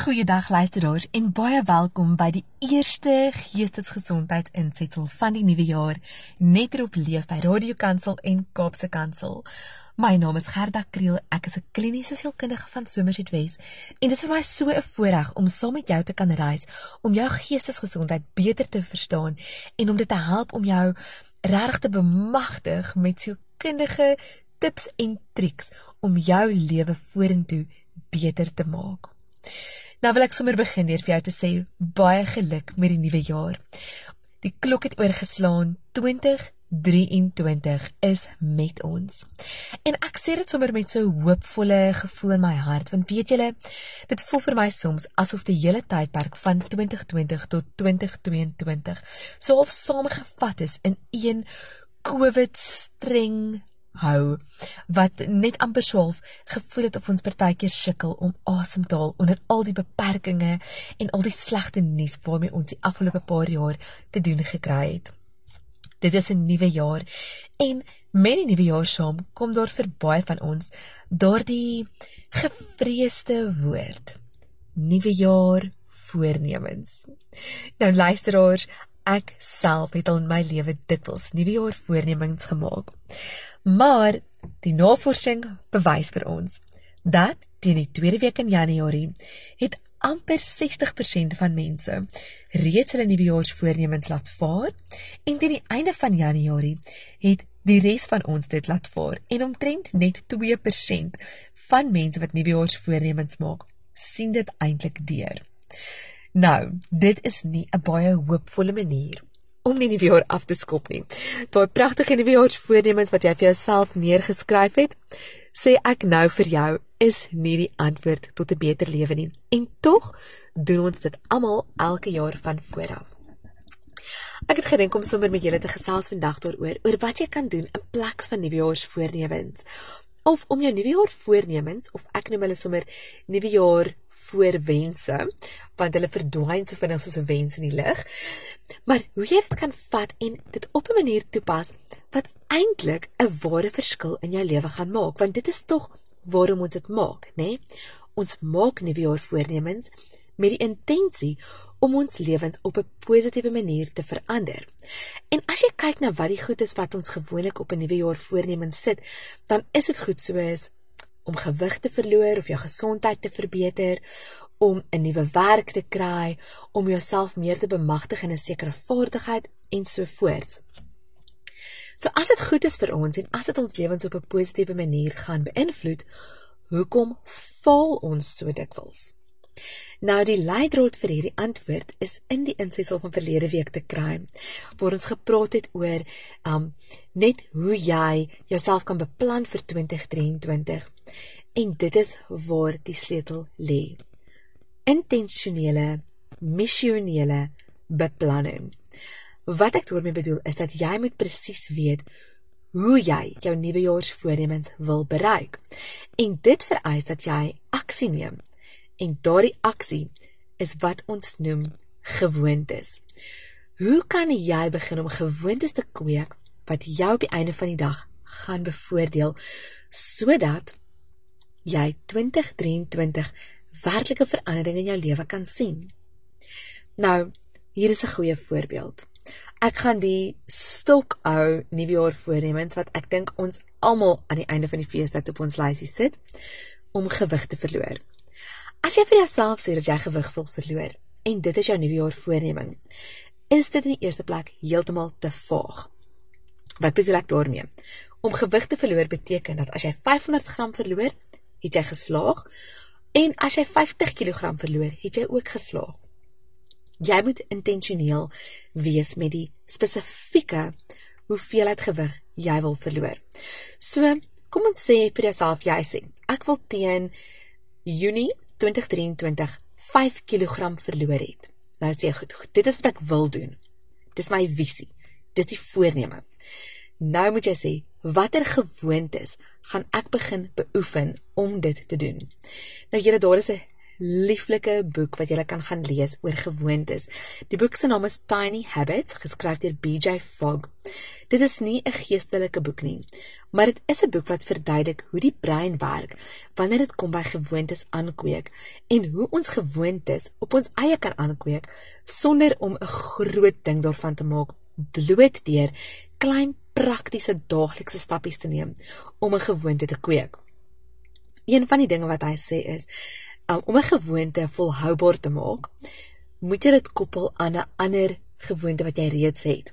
Goeiedag luisteraars en baie welkom by die eerste geestesgesondheid insetsel van die nuwe jaar net op leef by Radio Kansel en Kaapse Kansel. My naam is Gerda Kriel. Ek is 'n kliniese sielkundige van Somerset Wes en dit is vir my so 'n voorreg om saam met jou te kan reis om jou geestesgesondheid beter te verstaan en om dit te help om jou regtig te bemagtig met sielkundige tips en triks om jou lewe vorentoe beter te maak. Nou wil ek sommer begin deur vir jou te sê baie geluk met die nuwe jaar. Die klok het oorgeslaan 20 23 is met ons. En ek sê dit sommer met so 'n hoopvolle gevoel in my hart want weet julle dit voel vir my soms asof die hele tydperk van 2020 tot 2022 so half saamgevat is in een COVID streng hou wat net amper swaalf gevoel het of ons partykeer sukkel om asem te haal onder al die beperkings en al die slegte nuus waarmee ons die afgelope paar jaar te doen gekry het. Dit is 'n nuwe jaar en met die nuwe jaar saam kom daar vir baie van ons daardie gevreesde woord. Nuwe jaar voornemens. Nou luisteraars, ek self het al in my lewe dikwels nuwe jaar voornemens gemaak. Maar die navorsing bewys vir ons dat teen die tweede week in Januarie het amper 60% van mense reeds hulle nuwejaarsvoornemens laat vaar en teen die einde van Januarie het die res van ons dit laat vaar en omtrent net 2% van mense wat nuwejaarsvoornemens maak sien dit eintlik deur. Nou, dit is nie 'n baie hoopvolle manier om die nuwe jaar af te skop nie. Daai pragtige nuwejaarsvoornemens wat jy vir jouself neergeskryf het, sê ek nou vir jou is nie die antwoord tot 'n beter lewe nie. En tog doen ons dit almal elke jaar van vooraf. Ek het gedink om sommer met julle te gesels vandag daaroor oor wat jy kan doen in plaas van nuwejaarsvoornemens of om jou nuwejaar voornemens of ek noem hulle sommer nuwejaar voorwense want hulle verdwyn so vinnig soos 'n wens in die lug. Maar hoe jy dit kan vat en dit op 'n manier toepas wat eintlik 'n ware verskil in jou lewe gaan maak want dit is tog waarom ons dit maak, nê? Nee? Ons maak nuwejaar voornemens met die intensie om ons lewens op 'n positiewe manier te verander. En as jy kyk na wat die goed is wat ons gewoonlik op 'n nuwe jaar voornemens sit, dan is dit goed soos om gewig te verloor of jou gesondheid te verbeter, om 'n nuwe werk te kry, om jouself meer te bemagtig in 'n sekere vaardigheid en so voort. So as dit goed is vir ons en as dit ons lewens op 'n positiewe manier gaan beïnvloed, hoekom faal ons so dikwels? Nou die leidraad vir hierdie antwoord is in die insetsel van verlede week te kry waar ons gepraat het oor um net hoe jy jouself kan beplan vir 2023 en dit is waar die sleutel lê. Intentionele missionele beplanning. Wat ek daarmee bedoel is dat jy moet presies weet hoe jy jou nuwejaarsvoornemens wil bereik. En dit vereis dat jy aksie neem en daardie aksie is wat ons noem gewoontes. Hoe kan jy begin om gewoontes te kweek wat jou op die einde van die dag gaan bevoordeel sodat jy 2023 werklike verandering in jou lewe kan sien? Nou, hier is 'n goeie voorbeeld. Ek gaan die stokou nuwejaar voornemens wat ek dink ons almal aan die einde van die feestyd op ons lysie sit om gewig te verloor. As jy vir jouself sê dat jy gewig wil verloor en dit is jou nuwejaar voorneming, is dit in die eerste plek heeltemal te vaag. Wat bedoel ek daarmee? Om gewig te verloor beteken dat as jy 500 gram verloor, het jy geslaag en as jy 50 kg verloor, het jy ook geslaag. Jy moet intentioneel wees met die spesifieke hoeveelheid gewig jy wil verloor. So, kom ons sê vir jouself jy sê, ek wil teen Junie 2023 5 kg verloor het. Nou sê goed, goed, dit is wat ek wil doen. Dis my visie. Dis die voorneme. Nou moet jy sê, watter gewoontes gaan ek begin beoefen om dit te doen? Nou julle daar is 'n lieflike boek wat jy kan gaan lees oor gewoontes. Die boek se naam is Tiny Habits, geskryf deur BJ Fogg. Dit is nie 'n geestelike boek nie, maar dit is 'n boek wat verduidelik hoe die brein werk wanneer dit kom by gewoontes aankweek en hoe ons gewoontes op ons eie kan aankweek sonder om 'n groot ding daarvan te maak bloot deur klein praktiese daaglikse stappies te neem om 'n gewoonte te kweek. Een van die dinge wat hy sê is um, om 'n gewoonte volhoubaar te maak, moet jy dit koppel aan 'n ander gewoonte wat jy reeds het.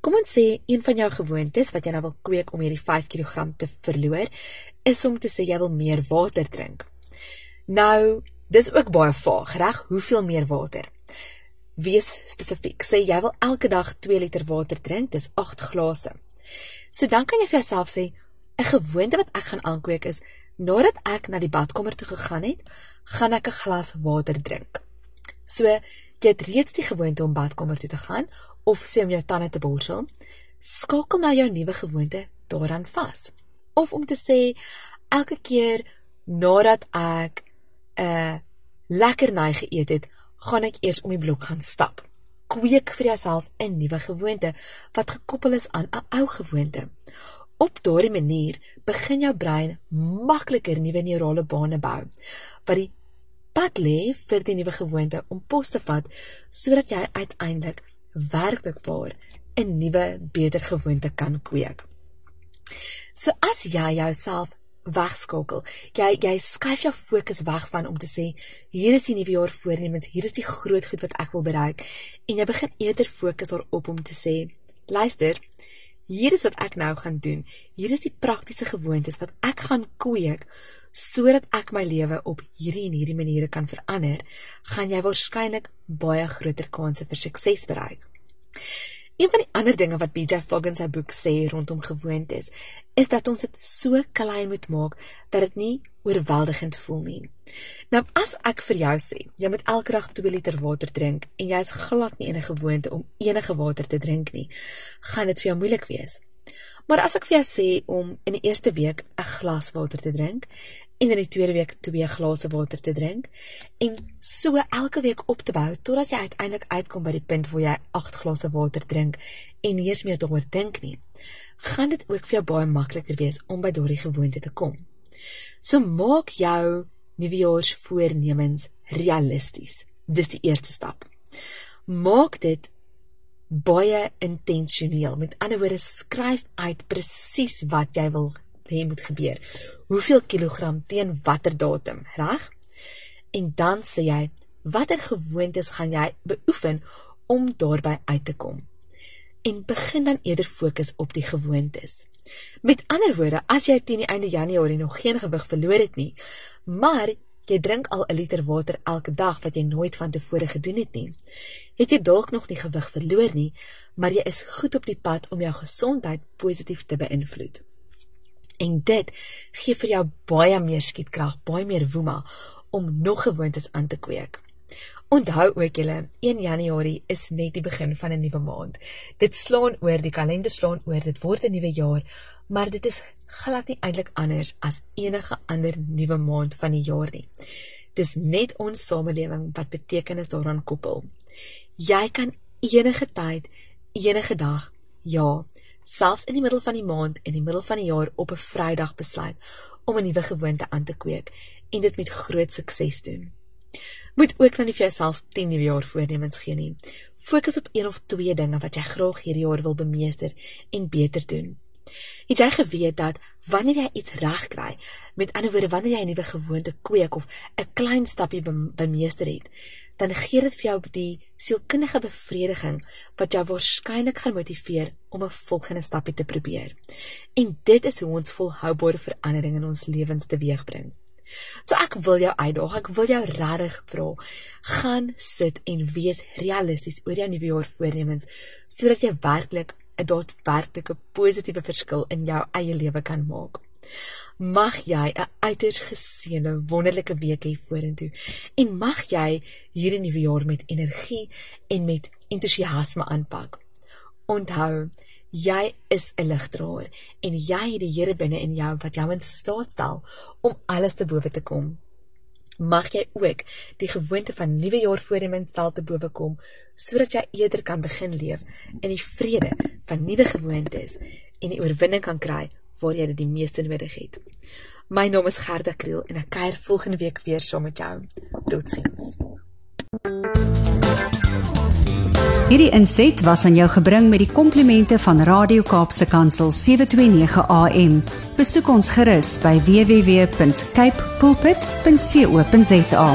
Kom ons sê een van jou gewoontes wat jy nou wil kweek om hierdie 5 kg te verloor, is om te sê jy wil meer water drink. Nou, dis ook baie vaag, reg? Hoeveel meer water? Wees spesifiek. Sê jy wil elke dag 2 liter water drink, dis 8 glase. So dan kan jy vir jouself sê 'n gewoonte wat ek gaan aankweek is nadat ek na die badkamer toe gegaan het, gaan ek 'n glas water drink. So jy het reeds die gewoonte om badkamer toe te gaan of sê om jou tande te borsel, skakel nou jou nuwe gewoonte daaraan vas. Of om te sê elke keer nadat ek 'n uh, lekker naai geëet het, gaan ek eers om die blok gaan stap. Kweek vir jouself 'n nuwe gewoonte wat gekoppel is aan 'n ou gewoonte. Op daardie manier begin jou brein makliker nuwe neurale bane bou wat die pad lê vir die nuwe gewoonte om pos te vat sodat jy uiteindelik werklik waar 'n nuwe beter gewoonte kan kweek. So as jy jouself wegskakel, jy jy skuif jou fokus weg van om te sê hier is die nuwe jaar voornemens, hier is die groot goed wat ek wil bereik en jy begin eerder fokus daarop om te sê luister Hier is wat ek nou gaan doen. Hier is die praktiese gewoontes wat ek gaan kweek sodat ek my lewe op hierdie en hierdie maniere kan verander, gaan jy waarskynlik baie groter kanse vir sukses bereik. Een van die ander dinge wat BJ Fogg in sy boek sê rondom gewoontes, is dat ons dit so klein moet maak dat dit nie oorweldigend voel nie. Nou as ek vir jou sê, jy moet elke dag 2 liter water drink en jy is glad nie enige gewoonte om enige water te drink nie, gaan dit vir jou moeilik wees. Maar as ek vir jou sê om in die eerste week 'n glas water te drink en in die tweede week twee glase water te drink en so elke week op te bou totdat jy uiteindelik uitkom by die punt waar jy 8 glase water drink en nie eens meer daaroor dink nie, gaan dit ook vir jou baie makliker wees om by daardie gewoonte te kom. So maak jou nuwejaarsvoornemens realisties. Dis die eerste stap. Maak dit baie intentioneel. Met ander woorde, skryf uit presies wat jy wil hê moet gebeur. Hoeveel kilogram teen watter datum, reg? En dan sê jy, watter gewoontes gaan jy beoefen om daarby uit te kom? En begin dan eerder fokus op die gewoontes. Met ander woorde, as jy teen die einde Januarie nog geen gewig verloor het nie, maar jy drink al 'n liter water elke dag wat jy nooit vantevore gedoen het nie, het jy dalk nog nie gewig verloor nie, maar jy is goed op die pad om jou gesondheid positief te beïnvloed. En dit gee vir jou baie meer skietkrag, baie meer woema om nog gewoontes aan te kweek. Onthou ook julle, 1 Januarie is net die begin van 'n nuwe maand. Dit slaan oor, die kalender slaan oor, dit word 'n nuwe jaar, maar dit is glad nie eintlik anders as enige ander nuwe maand van die jaar nie. Dis net ons samelewing wat betekenis daaraan koppel. Jy kan enige tyd, enige dag, ja, selfs in die middel van die maand en in die middel van die jaar op 'n Vrydag besluit om 'n nuwe gewoonte aan te kweek en dit met groot sukses doen. Moet ook dan nie vir jouself 10 nuwe jaar voornemens gee nie. Fokus op een of twee dinge wat jy graag hierdie jaar wil bemeester en beter doen. Het jy geweet dat wanneer jy iets reg kry, met ander woorde wanneer jy 'n nuwe gewoonte kweek of 'n klein stapie bemeester het, dan gee dit vir jou die sielkundige bevrediging wat jou waarskynlik gaan motiveer om 'n volgende stapie te probeer. En dit is hoe ons volhoubare verandering in ons lewens teweegbring. So ek wil jou uitdaag, ek wil jou regtig vra, gaan sit en wees realisties oor jou nuwe jaar voornemens sodat jy werklik 'n daadwerklike positiewe verskil in jou eie lewe kan maak. Mag jy 'n uiters geseënde wonderlike week hê vorentoe en mag jy hierdie nuwe jaar met energie en met entoesiasme aanpak. Onthou, jy is 'n ligdraer en jy het die Here binne in jou wat jou in staat stel om alles te bowe te kom. mag jy ook die gewoonte van nuwe jaar voornemens stel te bowe kom sodat jy eerder kan begin leef in die vrede van nuwe gewoontes en die oorwinning kan kry waar jy dit die meeste nodig het. My naam is Gerda Kriel en ek kuier volgende week weer saam met jou. Totsiens. Hierdie inset was aan jou gebring met die komplimente van Radio Kaapse Kansel 729 AM. Besoek ons gerus by www.cape pulpit.co.za.